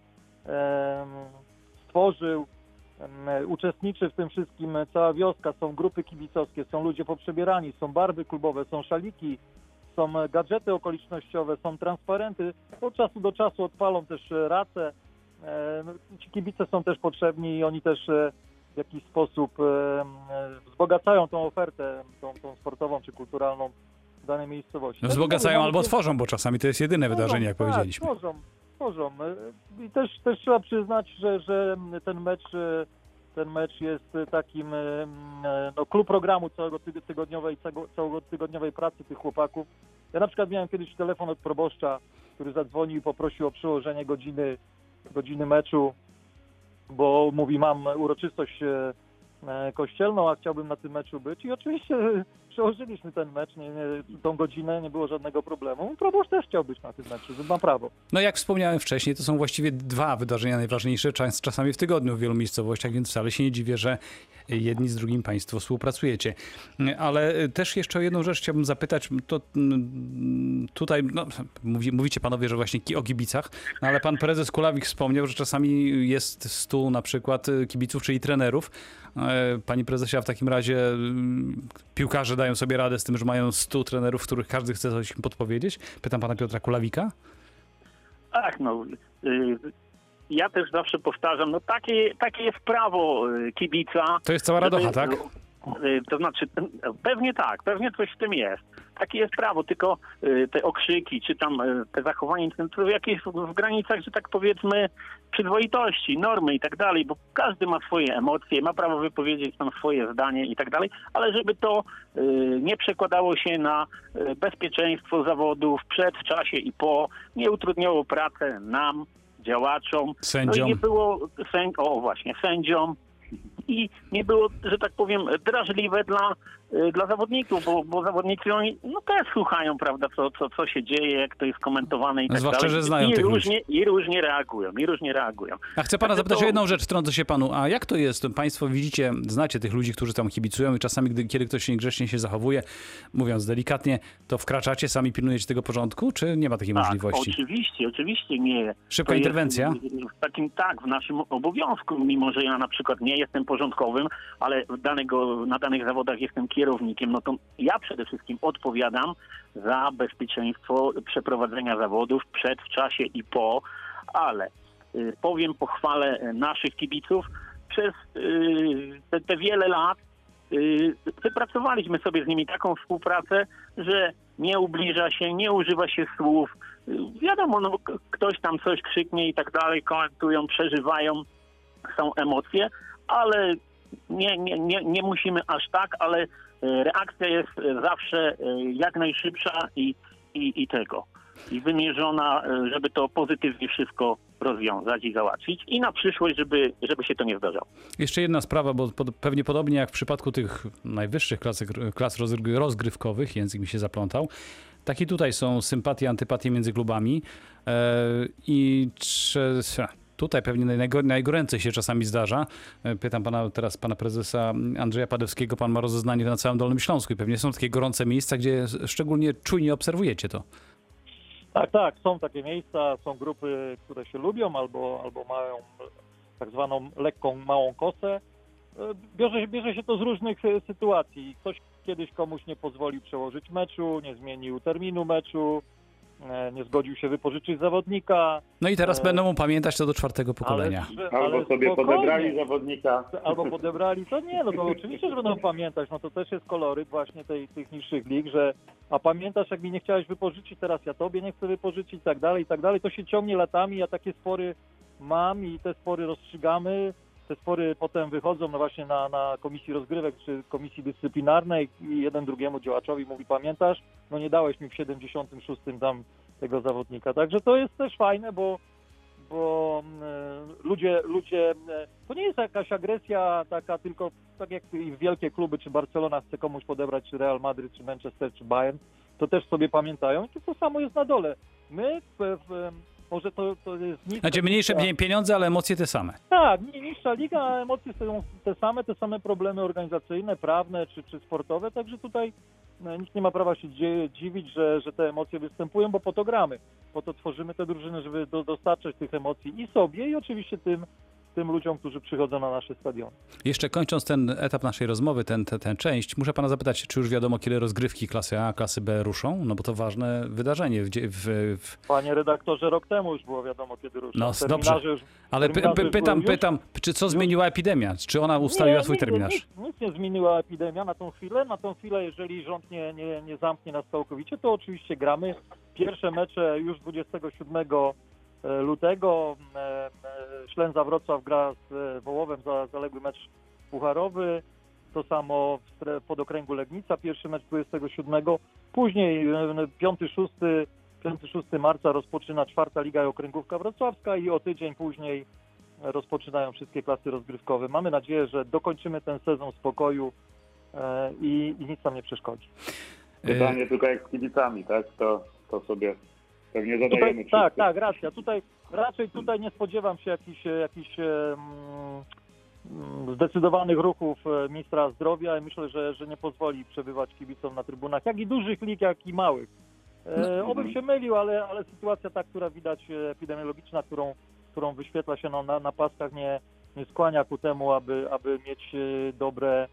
S2: stworzył, uczestniczy w tym wszystkim cała wioska, są grupy kibicowskie, są ludzie poprzebierani, są barwy klubowe, są szaliki, są gadżety okolicznościowe, są transparenty. Od czasu do czasu odpalą też no, Ci kibice są też potrzebni i oni też e, w jakiś sposób wzbogacają tą ofertę, tą, tą sportową czy kulturalną w danej miejscowości.
S1: No, wzbogacają albo tworzą, bo czasami to jest jedyne wydarzenie, jak
S2: tak,
S1: powiedzieliśmy.
S2: Tworzą, tworzą. I też, też trzeba przyznać, że, że ten mecz e, ten mecz jest takim e, no, klub programu całego tyg- tygodniowej, całego, tygodniowej pracy tych chłopaków. Ja na przykład miałem kiedyś telefon od proboszcza, który zadzwonił i poprosił o przełożenie godziny, godziny meczu, bo mówi, mam uroczystość e, e, kościelną, a chciałbym na tym meczu być. I oczywiście e, przełożyliśmy ten mecz, nie, nie, tą godzinę, nie było żadnego problemu. Chciał być na tym meczu, ma prawo.
S1: No jak wspomniałem wcześniej, to są właściwie dwa wydarzenia najważniejsze, czas, czasami w tygodniu w wielu miejscowościach, więc wcale się nie dziwię, że jedni z drugim państwo współpracujecie. Ale też jeszcze o jedną rzecz chciałbym zapytać, to mm, tutaj no, mówi, mówicie panowie, że właśnie o kibicach, no, ale pan prezes Kulawik wspomniał, że czasami jest stu na przykład kibiców, czyli trenerów. E, Pani prezesie, a w takim razie mm, piłkarze dają sobie radę z tym, że mają stu trenerów, których każdy chce coś im podpowiedzieć? Pytam pana Piotra Kulawika.
S4: Tak, no. y, Ja też zawsze powtarzam, no takie, takie jest prawo y, kibica.
S1: To jest cała radocha,
S4: żeby-
S1: tak?
S4: y, To znaczy, pewnie tak, pewnie coś w tym jest. Takie jest prawo, tylko y, te okrzyki, czy tam y, te zachowanie, to jakieś w- granicach, że tak powiedzmy, przyzwoitości, normy i tak dalej, bo każdy ma swoje emocje, ma prawo wypowiedzieć tam swoje zdanie i tak dalej, ale żeby to y, nie przekładało się na bezpieczeństwo zawodów przed, w czasie i po, nie utrudniało pracę nam, działaczom, no i
S1: Sędziom.
S4: nie było sęd... o właśnie, sędziom i nie było, że tak powiem, drażliwe dla, dla zawodników, bo, bo zawodnicy oni no też słuchają, prawda, co, co, co się dzieje, jak to jest komentowane i tak
S1: Zwłaszcza,
S4: dalej.
S1: że znają
S4: I
S1: tych ludzi.
S4: różnie, I różnie reagują, i różnie reagują.
S1: A chcę pana
S4: Także
S1: zapytać
S4: to-
S1: o jedną rzecz, wtrącę się panu. A jak to jest? Państwo widzicie, znacie tych ludzi, którzy tam kibicują i czasami, gdy, kiedy ktoś niegrzecznie się zachowuje, mówiąc delikatnie, to wkraczacie, sami pilnujecie tego porządku, czy nie ma takiej możliwości?
S4: Tak, oczywiście, oczywiście nie.
S1: Szybka
S4: To
S1: interwencja?
S4: W takim tak, w naszym obowiązku, mimo że ja na przykład nie jestem porządkowym, ale danego, na danych zawodach jestem kierownikiem, no to ja przede wszystkim odpowiadam za bezpieczeństwo przeprowadzenia zawodów przed, w czasie i po, ale y, powiem, pochwalę y, naszych kibiców. Przez y, te, te wiele lat wypracowaliśmy sobie z nimi taką współpracę, że nie ubliża się, nie używa się słów. Wiadomo, no, ktoś tam coś krzyknie i tak dalej, komentują, przeżywają, są emocje, ale nie, nie, nie, nie musimy aż tak, ale reakcja jest y, zawsze y, jak najszybsza i, i, i tego. I wymierzona, żeby to pozytywnie wszystko rozwiązać i załatwić i na przyszłość, żeby, żeby się to nie zdarzało.
S1: Jeszcze jedna sprawa, bo pod, pewnie podobnie jak w przypadku tych najwyższych klas, klas rozgry- rozgrywkowych, język mi się zaplątał, tak i tutaj są sympatie, antypatie między klubami e, i czy, tutaj pewnie najgo- najgoręcej się czasami zdarza. E, Pytam pana teraz pana prezesa Andrzeja Padewskiego, pan ma rozeznanie na całym Dolnym Śląsku i pewnie są takie gorące miejsca, gdzie szczególnie czujnie obserwujecie to.
S2: Tak, tak, są takie miejsca, są grupy, które się lubią albo, albo mają tak zwaną lekką, małą kosę. E, Bierze, bierze się to z różnych e, sytuacji. Ktoś kiedyś komuś nie pozwolił przełożyć meczu, nie zmienił terminu meczu, nie zgodził się wypożyczyć zawodnika.
S1: No i teraz
S2: E,
S1: będą mu pamiętać to do czwartego pokolenia.
S2: Ale,
S3: Albo
S2: ale
S3: sobie
S2: spokojnie.
S3: podebrali zawodnika.
S2: albo podebrali, to nie, no to oczywiście, że będą pamiętać, no to też jest koloryt właśnie tej, tych niższych lig, że a pamiętasz, jak mi nie chciałeś wypożyczyć, teraz ja tobie nie chcę wypożyczyć i tak dalej, i tak dalej, to się ciągnie latami, ja takie spory mam i te spory rozstrzygamy, te spory potem wychodzą no właśnie na, na komisji rozgrywek czy komisji dyscyplinarnej i jeden drugiemu działaczowi mówi, pamiętasz, no nie dałeś mi w 76 tam tego zawodnika, także to jest też fajne, bo bo mm, ludzie, ludzie, mm, to nie jest jakaś agresja taka tylko, tak jak wielkie kluby, czy Barcelona chce komuś podebrać, czy Real Madrid, czy Manchester, czy Bayern, to też sobie pamiętają i to samo jest na dole. My, w, w, może to, to jest niższa
S1: Znaczy mniejsze
S2: liga.
S1: pie- pieniądze, ale emocje te same.
S2: Tak, ni- niższa liga, a emocje są te same, te same problemy organizacyjne, prawne czy, czy sportowe, także tutaj no, nikt nie ma prawa się dziwić, że, że te emocje występują, bo po to gramy, po to tworzymy te drużyny, żeby do, dostarczać tych emocji i sobie, i oczywiście tym, tym ludziom, którzy przychodzą na nasze stadiony.
S1: Jeszcze kończąc ten etap naszej rozmowy, ten, ten, tę część, muszę pana zapytać, czy już wiadomo, kiedy rozgrywki klasy A, klasy B ruszą? No bo to ważne wydarzenie. W, w, w,
S2: Panie redaktorze, rok temu już było wiadomo, kiedy ruszą.
S1: No,
S2: Terminarze
S1: dobrze.
S2: Już,
S1: ale py, py, pytam,
S2: już?
S1: pytam, czy co zmieniła epidemia? Czy ona ustaliła
S2: Nie,
S1: swój terminarz?
S2: Nic, nic nie zmieniła epidemia na tą chwilę. Na tą chwilę, jeżeli rząd nie, nie, nie zamknie nas całkowicie, to oczywiście gramy. Pierwsze mecze już 27 lutego. E, e, Ślęza Wrocław gra z e, Wołowem za zaległy mecz pucharowy. To samo w pod okręgu Legnica. Pierwszy mecz 27. Później 5-6 5-6 marca rozpoczyna czwarta liga i okręgówka wrocławska i o tydzień później rozpoczynają wszystkie klasy rozgrywkowe. Mamy nadzieję, że dokończymy ten sezon w spokoju e, i, i nic nam nie przeszkodzi.
S1: E,
S3: Pytanie tylko jak z kibicami, tak? To, to sobie pewnie zadajemy
S2: Tutaj, tak, tak, racja. Tutaj raczej tutaj nie spodziewam się jakichś, mm, zdecydowanych ruchów e, ministra zdrowia i myślę, że, że nie pozwoli przebywać kibicom na trybunach, jak i dużych lig, jak i małych. E,
S1: No.
S2: obym się mylił, ale, ale sytuacja ta, która widać epidemiologiczna, którą, którą wyświetla się na, na, na paskach, nie, nie skłania ku temu, aby, aby mieć dobre,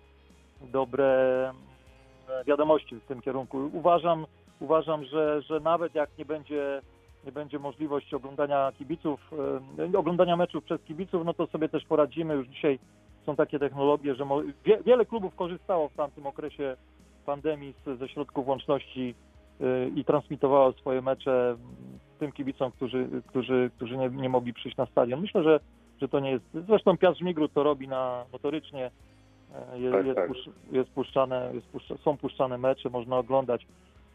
S2: dobre mm, wiadomości w tym kierunku. Uważam, uważam że, że nawet jak nie będzie, nie będzie możliwości oglądania kibiców, oglądania meczów przez kibiców, no to sobie też poradzimy. Już dzisiaj są takie technologie, że wiele klubów korzystało w tamtym okresie pandemii z, ze środków łączności e, i transmitowało swoje mecze tym kibicom, którzy, którzy, którzy nie, nie mogli przyjść na stadion. Myślę, że, że to nie jest. Zresztą Piast Żmigród to robi na motorycznie. E, Jest,
S3: Tak,
S2: jest,
S3: tak.
S2: pusz- jest puszczane, jest puszcza, są puszczane mecze, można oglądać.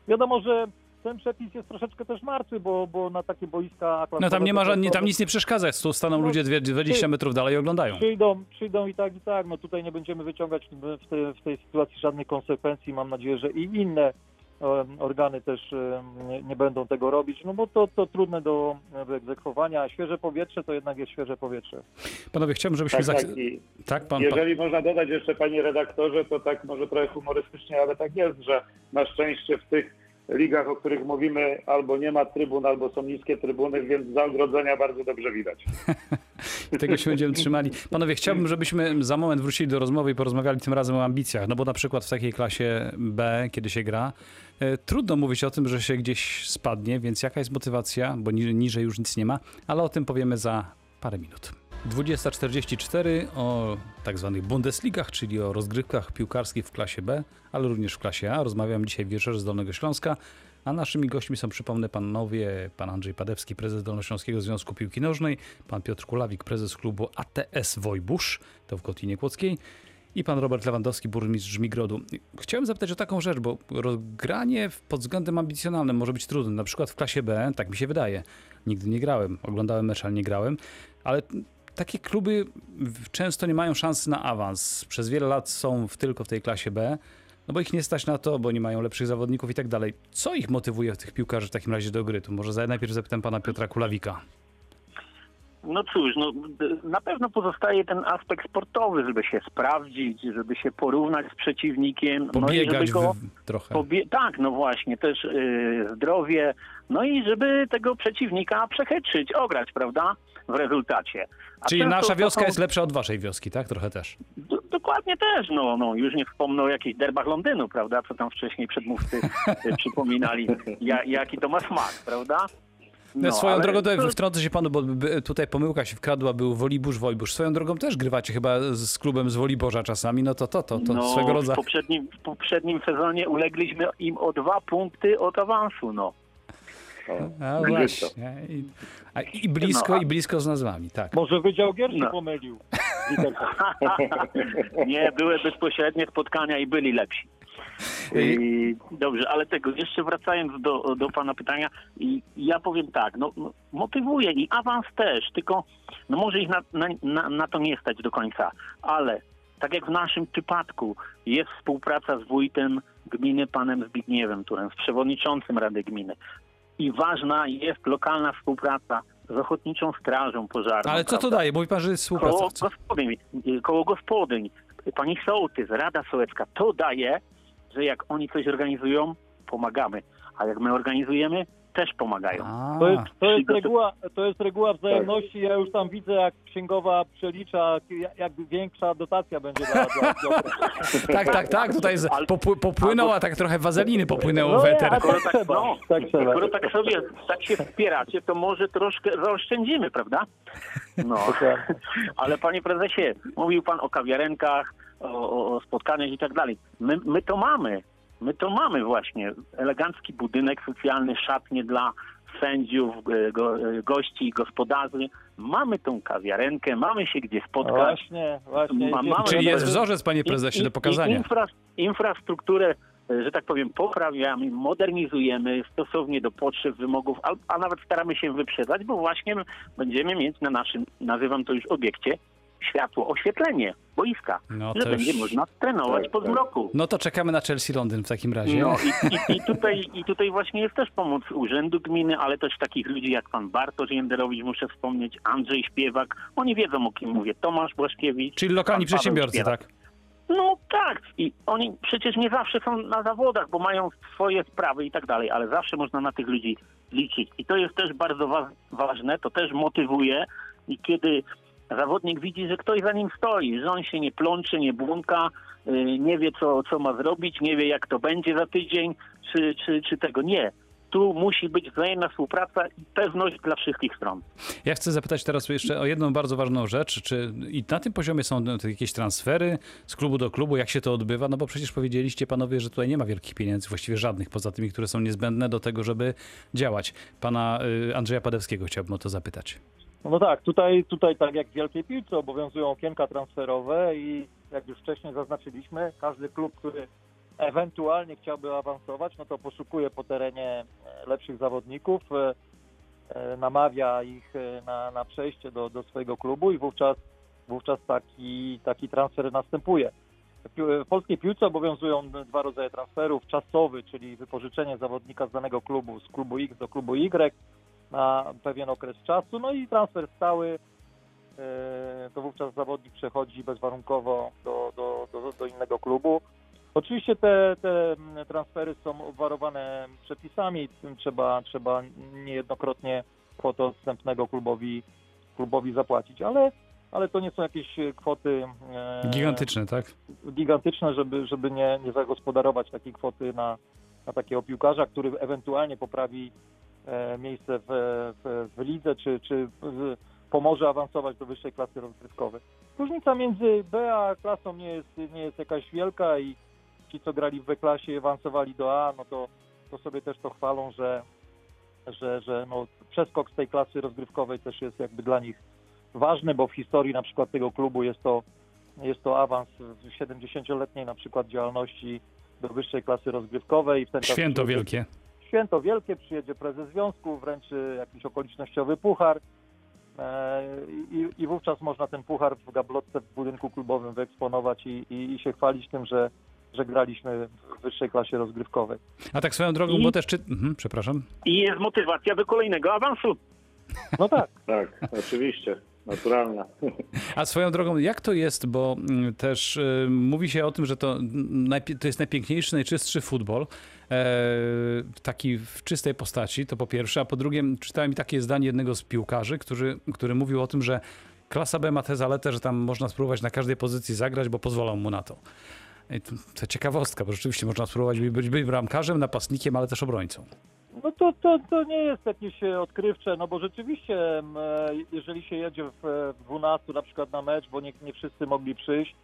S2: Wiadomo, że ten przepis jest troszeczkę też martwy, bo, bo na takie boiska
S1: No tam nie ma żadnych, tam nic nie przeszkadza, tu staną
S2: No,
S1: ludzie dwie- 20 metrów dalej i oglądają.
S2: Przyjdą, przyjdą i tak, i tak. No tutaj nie będziemy wyciągać w tej, w tej sytuacji żadnych konsekwencji. Mam nadzieję, że i inne organy też nie, będą tego robić, no bo to, to trudne do wyegzekwowania. A świeże powietrze to jednak jest świeże powietrze.
S1: Panowie, chciałbym, żebyśmy...
S3: Tak, tak.
S1: Tak, pan, pan...
S3: jeżeli można dodać jeszcze, panie redaktorze, to tak może trochę humorystycznie, ale tak jest, że na szczęście w tych ligach, o których mówimy, albo nie ma trybun, albo są niskie trybuny, więc za ogrodzenia bardzo dobrze widać.
S1: Tego się będziemy trzymali. Panowie, chciałbym, żebyśmy za moment wrócili do rozmowy i porozmawiali tym razem o ambicjach. No bo na przykład w takiej klasie B, kiedy się gra, e, trudno mówić o tym, że się gdzieś spadnie, więc jaka jest motywacja, bo ni- niżej już nic nie ma, ale o tym powiemy za parę minut. 20.44 o tak zwanych Bundesligach, czyli o rozgrywkach piłkarskich w klasie B, ale również w klasie A. Rozmawiam dzisiaj w wieczorze z Dolnego Śląska, a naszymi gośćmi są, przypomnę, panowie, pan Andrzej Padewski, prezes Dolnośląskiego Związku Piłki Nożnej, pan Piotr Kulawik, prezes klubu ATS Wojbusz, to w Kotlinie Kłodzkiej, i pan Robert Lewandowski, burmistrz Żmigrodu. Chciałem zapytać o taką rzecz, bo rozgranie w- pod względem ambicjonalnym może być trudne. Na przykład w klasie B, tak mi się wydaje, Nigdy nie grałem. Oglądałem mecz, ale nie grałem. Ale takie kluby często nie mają szansy na awans. Przez wiele lat są w, tylko w tej klasie B, no bo ich nie stać na to, bo nie mają lepszych zawodników i tak dalej. Co ich motywuje tych piłkarzy w takim razie do gry? Tu może najpierw zapytam pana Piotra Kulawika.
S4: No cóż, no, na pewno pozostaje ten aspekt sportowy, żeby się sprawdzić, żeby się porównać z przeciwnikiem. no i
S1: Pobiegać
S4: żeby go,
S1: w, trochę.
S4: pobie- tak, no właśnie, też y, zdrowie, no i żeby tego przeciwnika przechytrzyć, ograć, prawda, w rezultacie. A
S1: Czyli nasza
S4: to
S1: wioska
S4: są-
S1: jest lepsza od waszej wioski, tak? Trochę też.
S4: Dokładnie też, no, no, już nie wspomnę o jakichś derbach Londynu, prawda, co tam wcześniej przedmówcy y, przypominali, ja, jaki to ma smak, prawda?
S1: No, swoją
S4: ale
S1: drogą, tutaj wtrącę się panu, bo tutaj pomyłka się wkradła, był Wolibusz, Wojbusz. Swoją drogą też grywacie chyba z klubem z Woliborza czasami, no to to, to, to
S4: no,
S1: swego
S4: w
S1: rodzaju.
S4: poprzednim, w poprzednim sezonie ulegliśmy im o dwa punkty od awansu, no.
S3: O,
S1: A właśnie. I, a, I blisko,
S4: No, a-
S1: i blisko z nazwami, tak.
S2: Może Wydział Gier się
S4: No.
S2: pomylił.
S4: Nie, były bezpośrednie spotkania i byli lepsi. I, dobrze, ale tego, jeszcze wracając do, do pana pytania, i ja powiem tak, no, no motywuje i awans też, tylko no może ich na, na, na, na to nie stać do końca, ale tak jak w naszym przypadku jest współpraca z wójtem gminy panem Zbigniewem Turem, z przewodniczącym Rady Gminy i ważna jest lokalna współpraca z Ochotniczą Strażą Pożarną.
S1: Ale co to
S4: prawda?
S1: daje? Mówi pan, że jest
S4: Koło
S1: współpraca.
S4: gospodyń, koło gospodyń, pani sołtys, Rada Sołecka, to daje, że jak oni coś organizują, pomagamy. A jak my organizujemy, też pomagają.
S1: A,
S2: To jest, to, jest reguła, to jest reguła wzajemności. Ja już tam widzę, jak księgowa przelicza, jak- większa dotacja będzie dla,
S1: tak, tak, tak, tutaj z,
S4: Ale-
S1: popły, popłynął, a tak trochę wazeliny popłynęło
S2: No
S1: w eter.
S2: a tak
S4: tak, no,
S2: tak trzeba.
S4: skoro tak sobie tak się wspieracie, to może troszkę zaoszczędzimy, prawda? No.
S2: Dokładnie.
S4: Ale panie prezesie, mówił pan o kawiarenkach, o, o, o spotkaniach i tak dalej. My, my to mamy. My to mamy właśnie. Elegancki budynek socjalny, szatnie dla sędziów, e, go, e, gości, gospodarzy. Mamy tą kawiarenkę, mamy się gdzie spotkać.
S2: Właśnie, właśnie.
S4: Ma- mamy-
S1: Czyli jest
S4: I-
S1: wzorzec, panie prezesie, do pokazania.
S4: Infra, infrastrukturę, e, że tak powiem, poprawiamy, modernizujemy stosownie do potrzeb, wymogów, a, a nawet staramy się wyprzedzać, bo właśnie będziemy mieć na naszym, nazywam to już obiekcie, światło, oświetlenie boiska,
S1: No
S4: że będzie
S1: już...
S4: można trenować
S3: Tak,
S4: po
S3: tak.
S4: zmroku.
S1: No to czekamy na Chelsea Londyn w takim razie.
S4: No i, i, i, tutaj, i tutaj właśnie jest też pomoc Urzędu Gminy, ale też takich ludzi jak pan Bartosz Jęderowicz, muszę wspomnieć, Andrzej Śpiewak, oni wiedzą o kim mówię, Tomasz Błaszkiewicz.
S1: Czyli lokalni przedsiębiorcy,
S4: Śpiewak.
S1: tak?
S4: No tak, i oni przecież nie zawsze są na zawodach, bo mają swoje sprawy i tak dalej, ale zawsze można na tych ludzi liczyć. I to jest też bardzo wa- ważne, to też motywuje i kiedy zawodnik widzi, że ktoś za nim stoi, że on się nie plącze, nie błąka, y, nie wie co, co ma zrobić, nie wie jak to będzie za tydzień, czy, czy, czy tego nie. Tu musi być wzajemna współpraca i pewność dla wszystkich stron.
S1: Ja chcę zapytać teraz jeszcze o jedną bardzo ważną rzecz. Czy i na tym poziomie są jakieś transfery z klubu do klubu? Jak się to odbywa? No bo przecież powiedzieliście panowie, że tutaj nie ma wielkich pieniędzy, właściwie żadnych, poza tymi, które są niezbędne do tego, żeby działać. Pana y, Andrzeja Padewskiego chciałbym o to zapytać.
S2: No tak, tutaj, tutaj tak jak w Wielkiej Piłce obowiązują okienka transferowe i jak już wcześniej zaznaczyliśmy, każdy klub, który ewentualnie chciałby awansować, no to poszukuje po terenie e, lepszych zawodników, e, e, namawia ich na, na przejście do, do swojego klubu i wówczas, wówczas taki, taki transfer następuje. W polskiej piłce obowiązują dwa rodzaje transferów. Czasowy, czyli wypożyczenie zawodnika z danego klubu, z klubu X do klubu Y na pewien okres czasu, no i transfer stały, e, to wówczas zawodnik przechodzi bezwarunkowo do, do, do, do innego klubu. Oczywiście te, te transfery są obwarowane przepisami, trzeba, trzeba niejednokrotnie kwotę odstępnego klubowi, klubowi zapłacić, ale, ale to nie są jakieś kwoty e,
S1: Gigantyczne, tak?
S2: gigantyczne, żeby, żeby nie, nie zagospodarować takiej kwoty na, na takiego piłkarza, który ewentualnie poprawi miejsce w, w, w lidze, czy, czy pomoże awansować do wyższej klasy rozgrywkowej. Różnica między B a klasą nie jest, nie jest jakaś wielka i ci, co grali w B-klasie i awansowali do A, no to, to sobie też to chwalą, że, że, że no, przeskok z tej klasy rozgrywkowej też jest jakby dla nich ważny, bo w historii na przykład tego klubu jest to jest to awans w 70-letniej na przykład działalności do wyższej klasy rozgrywkowej. I w ten czas
S1: Święto
S2: przychodzi-
S1: wielkie.
S2: Święto wielkie, przyjedzie prezes związku, wręczy jakiś okolicznościowy puchar e, i, i wówczas można ten puchar w gablotce w budynku klubowym wyeksponować i, i, i się chwalić tym, że, że graliśmy w wyższej klasie rozgrywkowej.
S1: A tak swoją drogą,
S4: I-
S1: bo też czy... Mhm, przepraszam.
S4: I jest motywacja do kolejnego awansu.
S2: No tak.
S3: Tak, oczywiście, naturalna.
S1: A swoją drogą, jak to jest, bo mm, też y, mówi się o tym, że to, to jest najpiękniejszy, najczystszy futbol, e, taki w czystej postaci, to po pierwsze, a po drugie czytałem takie zdanie jednego z piłkarzy, który, który mówił o tym, że klasa B ma tę zaletę, że tam można spróbować na każdej pozycji zagrać, bo pozwolą mu na to. I to, to ciekawostka, bo rzeczywiście można spróbować być, być bramkarzem, napastnikiem, ale też obrońcą.
S2: No to, to, to nie jest jakieś e, odkrywcze, no bo rzeczywiście, e, jeżeli się jedzie w, e, w 12 na przykład na mecz, bo nie, nie wszyscy mogli przyjść,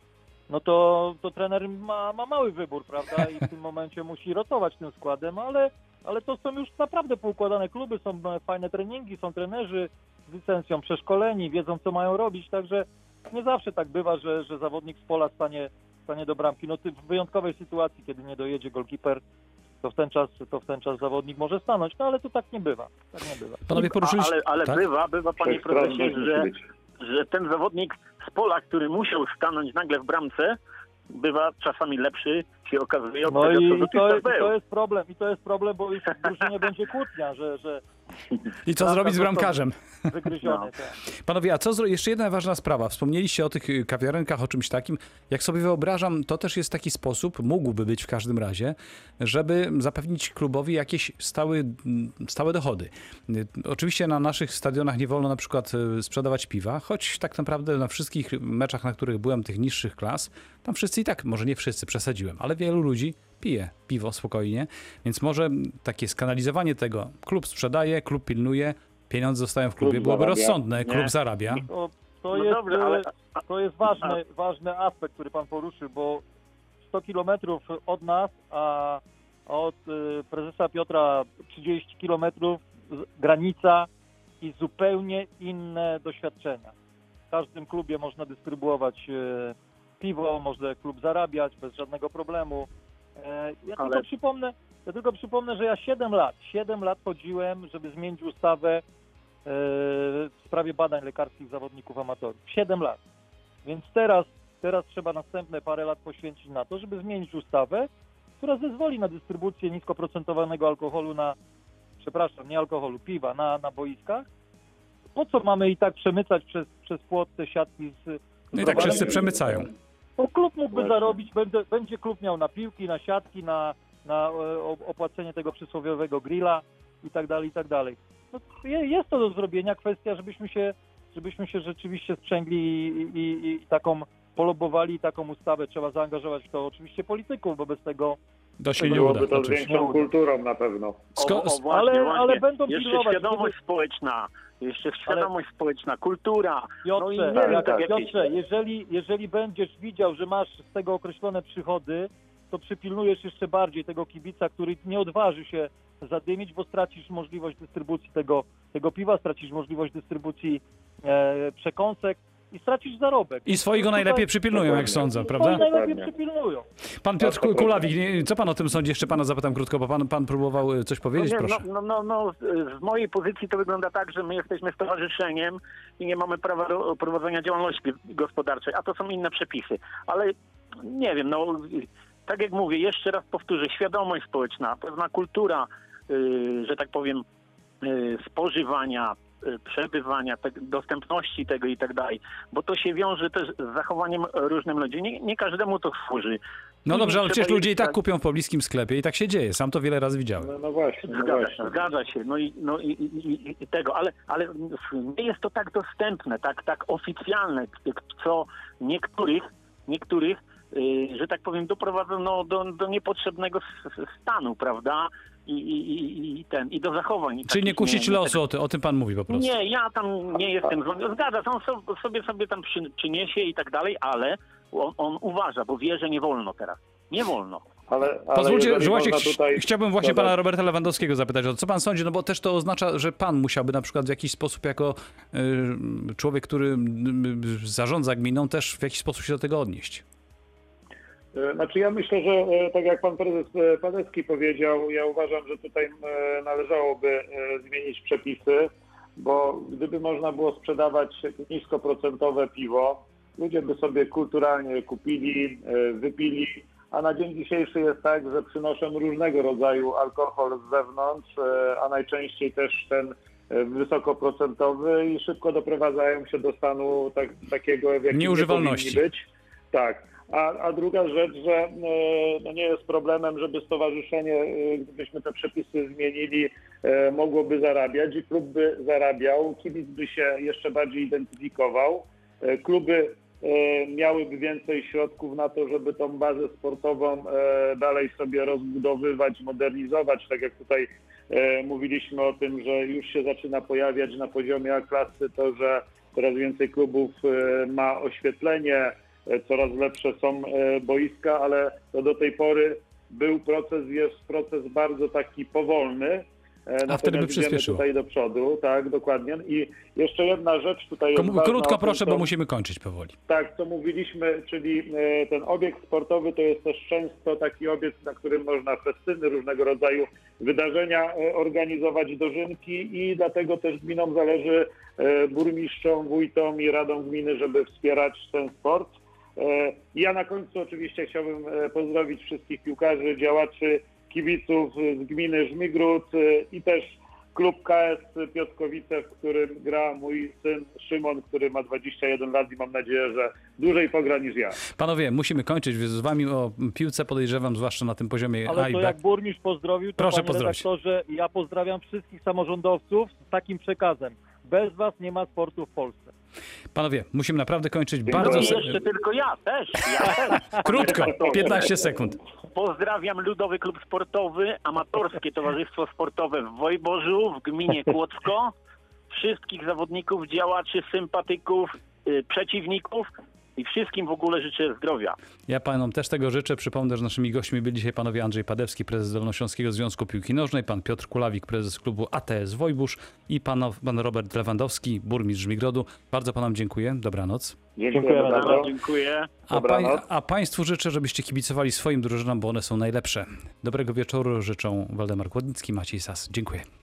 S2: no to, to trener ma, ma mały wybór, prawda? I w tym momencie musi rotować tym składem, ale, ale to są już naprawdę poukładane kluby, są e, fajne treningi, są trenerzy z licencją przeszkoleni, wiedzą co mają robić, także nie zawsze tak bywa, że, że zawodnik z pola stanie, stanie do bramki. No w wyjątkowej sytuacji, kiedy nie dojedzie golkiper, to w ten czas, to w ten czas zawodnik może stanąć, no ale to tak nie bywa. Tak nie bywa.
S1: Panowie poruszyliście...
S4: Ale, ale
S1: tak?
S4: bywa, bywa panie
S3: Wszechstronność
S4: prezesie, że, że ten zawodnik z pola, który musiał stanąć nagle w bramce, bywa czasami lepszy, się okazuje, od
S2: No
S4: tego,
S2: i,
S4: co
S2: i, to, i to jest problem, i to jest problem, bo już w drużynie będzie kłótnia, że, że
S1: I co zrobić z bramkarzem?
S2: wygryziony.
S4: No.
S2: tak.
S1: Panowie, a co zro... jeszcze jedna ważna sprawa. Wspomnieliście o tych y, kawiarenkach, o czymś takim. Jak sobie wyobrażam, to też jest taki sposób, mógłby być w każdym razie, żeby zapewnić klubowi jakieś stałe, mm, stałe dochody. Y, Oczywiście na naszych stadionach nie wolno na przykład y, sprzedawać piwa, choć tak naprawdę na wszystkich meczach, na których byłem, tych niższych klas, tam wszyscy i tak, może nie wszyscy, przesadziłem, ale wielu ludzi pije piwo spokojnie, więc może takie skanalizowanie tego, klub sprzedaje, klub pilnuje, pieniądze zostają w klubie,
S3: Klub
S1: byłoby
S3: zarabia.
S1: rozsądne, klub
S4: Nie.
S1: zarabia.
S2: To, to
S4: No
S2: jest,
S4: dobrze, ale-
S2: e, to jest ważny, ważny aspekt, który pan poruszył, bo 100 kilometrów od nas, a od e, prezesa Piotra 30 kilometrów granica i zupełnie inne doświadczenia. W każdym klubie można dystrybuować e, piwo, może klub zarabiać bez żadnego problemu. E, Ja
S4: Ale-
S2: tylko przypomnę, ja tylko przypomnę, że ja 7 lat, 7 lat chodziłem, żeby zmienić ustawę e, w sprawie badań lekarskich zawodników amatorów. 7 lat. Więc teraz, teraz trzeba następne parę lat poświęcić na to, żeby zmienić ustawę, która zezwoli na dystrybucję niskoprocentowanego alkoholu na, przepraszam, nie alkoholu, piwa na, na boiskach. Po co mamy i tak przemycać przez, przez płot te siatki z...
S1: No i tak wszyscy przemycają.
S2: Bo klub mógłby
S3: Właśnie.
S2: zarobić, będzie, będzie klub miał na piłki, na siatki, na, na e, opłacenie tego przysłowiowego grilla i tak dalej, i tak dalej. No, je- jest to do zrobienia, kwestia, żebyśmy się, żebyśmy się rzeczywiście sprzęgli i, i, i taką polobowali, taką ustawę trzeba zaangażować w to oczywiście polityków, bo bez tego,
S1: To się nie uda.
S3: Byłoby to z większą kulturą na pewno.
S1: Sko-
S4: O, o, właśnie,
S2: ale-
S4: właśnie.
S2: ale będą
S4: Jeszcze
S2: pilnować,
S4: świadomość społeczna, jeszcze świadomość społeczna, kultura.
S2: Piotrze,
S4: No i nie
S3: tak.
S2: Piotrze jeżeli, jeżeli będziesz widział, że masz z tego określone przychody, to przypilnujesz jeszcze bardziej tego kibica, który nie odważy się zadymić, bo stracisz możliwość dystrybucji tego, tego piwa, stracisz możliwość dystrybucji e, przekąsek i stracisz zarobek.
S1: I swojego najlepiej przypilnują, jak sądzę, prawda?
S2: najlepiej przypilnują.
S1: Pan Piotr
S3: Tak, tak.
S1: Kulawik, co pan o tym sądzi? Jeszcze pana zapytam krótko, bo pan, pan próbował e, coś powiedzieć,
S4: no, nie,
S1: proszę.
S4: no, no, no, no, z- mojej pozycji to wygląda tak, że my jesteśmy stowarzyszeniem i nie mamy prawa ro- prowadzenia działalności gospodarczej, a to są inne przepisy. Ale nie wiem, no tak jak mówię, jeszcze raz powtórzę, świadomość społeczna, pewna kultura, y, że tak powiem, y, spożywania, przebywania, te, dostępności tego i tak dalej, bo to się wiąże też z zachowaniem różnym ludzi. Nie, nie każdemu to służy.
S1: No dobrze, ale przecież ludzie i tak kupią w pobliskim sklepie i tak się dzieje. Sam to wiele razy widziałem.
S3: No, no właśnie, no
S4: Zgadza,
S3: właśnie.
S4: zgadza się. No i, no i, i, i- tego, ale, ale nie jest to tak dostępne, tak, tak oficjalne, co niektórych, niektórych, y, że tak powiem, doprowadza no, do, do niepotrzebnego stanu, prawda? I, i, i, i ten, i do zachowań.
S1: Czyli nie kusić
S4: nie-
S1: losu, o, ty, o tym pan mówi po prostu.
S4: Nie, ja tam nie jestem zły. Zgadza, on so- sobie sobie tam przy, przyniesie i tak dalej, ale on, on uważa, bo wie, że nie wolno teraz. Nie wolno.
S3: Ale, ale
S1: Pozwólcie, że właśnie
S3: tutaj
S1: chciałbym właśnie
S3: dodać-
S1: pana Roberta Lewandowskiego zapytać, o co pan sądzi, no bo też to oznacza, że pan musiałby na przykład w jakiś sposób jako y, człowiek, który y, zarządza gminą, też w jakiś sposób się do tego odnieść.
S3: E, Znaczy ja myślę, że e, tak jak pan prezes e, Padecki powiedział, ja uważam, że tutaj należałoby zmienić przepisy, bo gdyby można było sprzedawać niskoprocentowe piwo, ludzie by sobie kulturalnie kupili, wypili, a na dzień dzisiejszy jest tak, że przynoszą różnego rodzaju alkohol z zewnątrz, a najczęściej też ten wysokoprocentowy i szybko doprowadzają się do stanu tak, takiego, w jakim nie powinni być. Tak. A, a druga rzecz, że e, no nie jest problemem, żeby stowarzyszenie, e, gdybyśmy te przepisy zmienili, e, mogłoby zarabiać i klub by zarabiał, kibic by się jeszcze bardziej identyfikował, kluby miałyby więcej środków na to, żeby tą bazę sportową dalej sobie rozbudowywać, modernizować, tak jak tutaj mówiliśmy o tym, że już się zaczyna pojawiać na poziomie A klasy to, że coraz więcej klubów ma oświetlenie, coraz lepsze są e, boiska, ale to do tej pory był proces, jest proces bardzo taki powolny. e, natomiast
S1: wtedy by przyspieszyło.
S3: tutaj do przodu, tak, dokładnie. I jeszcze jedna rzecz tutaj jest
S1: Komu-
S3: o
S1: Krótko proszę,
S3: co-
S1: bo musimy kończyć powoli.
S3: tak, co mówiliśmy, czyli e, ten obiekt sportowy to jest też często taki obiekt, na którym można festyny, różnego rodzaju wydarzenia e, organizować, dożynki i dlatego też gminom zależy e, burmistrzom, wójtom i radom gminy, żeby wspierać ten sport. E, Ja na końcu oczywiście chciałbym e, pozdrowić wszystkich piłkarzy, działaczy, kibiców z gminy Żmigród e, i też klub KS Piotrkowice, w którym gra mój syn Szymon, który ma 21 lat i mam nadzieję, że dłużej pogra niż ja.
S1: Panowie, musimy kończyć z wami o piłce, podejrzewam, zwłaszcza na tym poziomie
S2: Ale to jak burmistrz pozdrowił, to
S1: Proszę
S2: panie
S1: pozdrowić.
S2: redaktorze, ja pozdrawiam wszystkich samorządowców z takim przekazem. Bez was nie ma sportu w Polsce.
S1: Panowie, musimy naprawdę kończyć.
S3: No
S1: Bardzo se-
S4: jeszcze tylko ja też. Ja też.
S1: krótko, 15 sekund.
S4: Pozdrawiam Ludowy Klub Sportowy, Amatorskie Towarzystwo Sportowe w Wojborzu, w gminie Kłodzko, wszystkich zawodników, działaczy, sympatyków, y, przeciwników i wszystkim w ogóle życzę zdrowia.
S1: Ja panom też tego życzę. Przypomnę, że naszymi gośćmi byli dzisiaj panowie Andrzej Padewski, prezes Dolnośląskiego Związku Piłki Nożnej, pan Piotr Kulawik, prezes klubu ATS Wojbusz i pan, pan Robert Lewandowski, burmistrz Żmigrodu. Bardzo panom dziękuję. Dobranoc.
S3: Dziękuję
S2: bardzo.
S3: bardzo.
S4: Dziękuję.
S1: A,
S3: Dobranoc.
S1: a Państwu życzę, żebyście kibicowali swoim drużynom, bo one są najlepsze. Dobrego wieczoru życzą Waldemar Kłodnicki, Maciej Sas. Dziękuję.